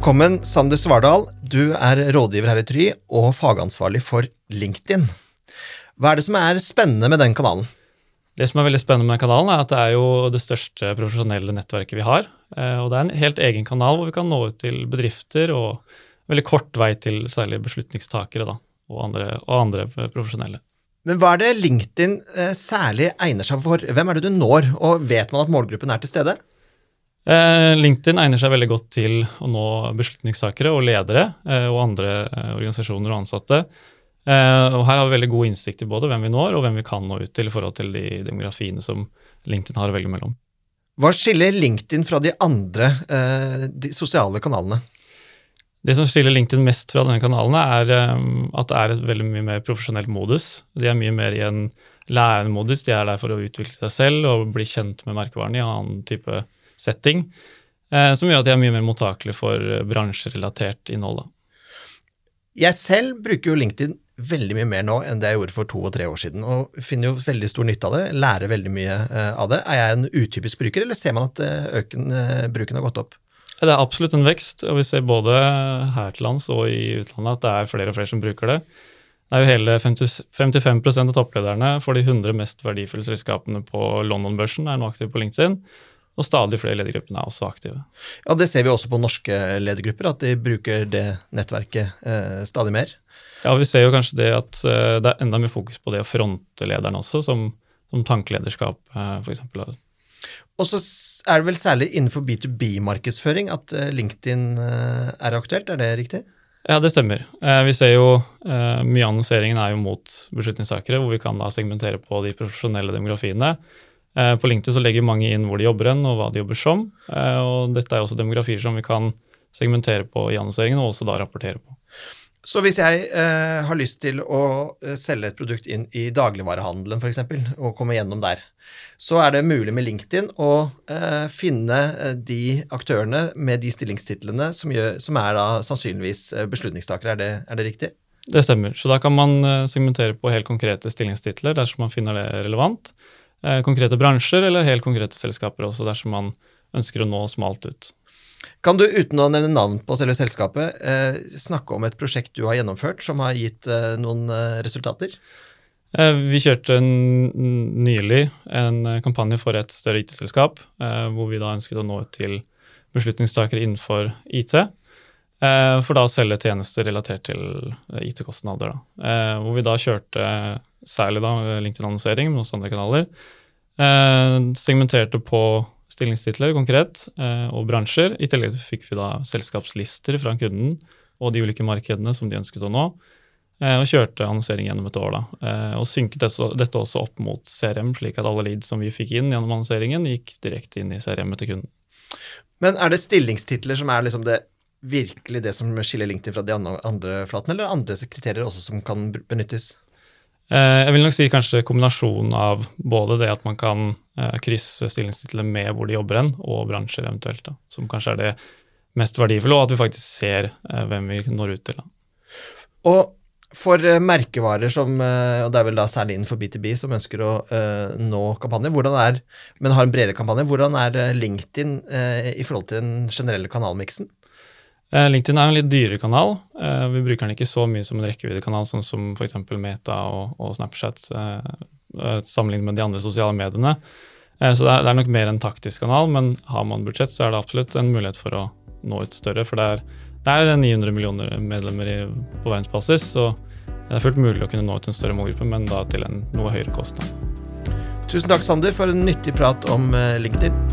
Velkommen, Sander Svardal. Du er rådgiver her i Try og fagansvarlig for LinkedIn. Hva er det som er spennende med den kanalen? Det som er veldig spennende med den kanalen, er at det er jo det største profesjonelle nettverket vi har. Eh, og det er en helt egen kanal hvor vi kan nå ut til bedrifter og veldig kort vei til særlig beslutningstakere da, og, andre, og andre profesjonelle. Men hva er det LinkedIn eh, særlig egner seg for? Hvem er det du når, og vet man at målgruppen er til stede? Eh, LinkedIn egner seg veldig godt til å nå beslutningstakere og ledere og andre organisasjoner og ansatte. Og her har vi veldig god innsikt i både hvem vi når og hvem vi kan nå ut til i forhold til de demografiene som LinkedIn har å velge mellom. Hva skiller LinkedIn fra de andre de sosiale kanalene? Det som skiller LinkedIn mest fra denne kanalen, er at det er et veldig mye mer profesjonelt modus. De er mye mer i en lærende modus. De er der for å utvikle seg selv og bli kjent med merkevaren i en annen type setting. Eh, som gjør at de er mye mer mottakelige for eh, bransjerelatert innhold. Jeg selv bruker jo LinkedIn veldig mye mer nå enn det jeg gjorde for to og tre år siden, og finner jo veldig stor nytte av det, lærer veldig mye uh, av det. Er jeg en utypisk bruker, eller ser man at uh, øken, bruken har gått opp? Det er absolutt en vekst, og vi ser både her til lands og i utlandet at det er flere og flere som bruker det. Det er jo hele 50, 55% av topplederne for de 100 mest verdifulle selskapene på London-børsen er nå aktive på LinkedIn. Og stadig flere ledergrupper er også aktive. Ja, Det ser vi også på norske ledergrupper, at de bruker det nettverket eh, stadig mer. Ja, vi ser jo kanskje det at eh, det er enda mer fokus på det å fronte lederen også, som, som tankelederskap eh, f.eks. Og så er det vel særlig innenfor B2B-markedsføring at eh, LinkedIn eh, er aktuelt, er det riktig? Ja, det stemmer. Eh, vi ser jo mye av annonseringen er jo mot beslutningstakere, hvor vi kan da segmentere på de profesjonelle demografiene. På LinkedIn så legger mange inn hvor de jobber hen, og hva de jobber som. Og dette er også demografier som vi kan segmentere på i annonseringen, og også da rapportere på. Så hvis jeg eh, har lyst til å eh, selge et produkt inn i dagligvarehandelen f.eks., og komme gjennom der, så er det mulig med LinkedIn å eh, finne eh, de aktørene med de stillingstitlene som, gjør, som er da sannsynligvis eh, beslutningstakere. Er det, er det, riktig? Det stemmer. Så da kan man segmentere på helt konkrete stillingstitler dersom man finner det relevant. Eh, konkrete bransjer eller helt konkrete selskaper også dersom man ønsker å nå smalt ut. Kan du, uten å nevne navn på selve selskapet, eh, snakke om et prosjekt du har gjennomført som har gitt eh, noen resultater? Vi kjørte nylig en kampanje for et større IT-selskap, hvor vi da ønsket å nå ut til beslutningstakere innenfor IT. For da å selge tjenester relatert til IT-kostnader. Hvor vi da kjørte særlig da LinkedIn-annonsering, men også andre kanaler. Segmenterte på stillingstitler konkret, eh, og bransjer. I tillegg fikk vi da selskapslister fra kunden og de ulike markedene som de ønsket å nå. Eh, og kjørte annonsering gjennom et år. da, eh, Og synket dette også opp mot CRM, slik at alle leads som vi fikk inn gjennom annonseringen, gikk direkte inn i CRM-et til kunden. Men er det stillingstitler som er liksom det virkelig det som skiller LinkedIn fra de andre flatene, eller andre kriterier også som kan benyttes? Eh, jeg vil nok si kanskje kombinasjonen av både det at man kan eh, krysse stillingstitler med hvor de jobber hen, og bransjer eventuelt, da, som kanskje er det mest verdifulle, og at vi faktisk ser eh, hvem vi når ut til. Da. Og for merkevarer som, og det er vel da særlig innenfor B2B, som ønsker å uh, nå kampanjer, er, men har en bredere kampanje, hvordan er LinkedIn uh, i forhold til den generelle kanalmiksen? Eh, LinkedIn er en litt dyrere kanal. Eh, vi bruker den ikke så mye som en rekkeviddekanal, sånn som f.eks. Meta og, og Snapchat, eh, sammenlignet med de andre sosiale mediene. Så det er, det er, nok mer en taktisk kanal, men har man budsjett, så er det absolutt en mulighet for å nå ut større. For det er, det er 900 millioner medlemmer i, på verdensbasis, så det er fullt mulig å kunne nå ut en større målgruppe, men da til en noe høyere kostnad. Tusen takk, Sander, for en nyttig prat om LinkedIn.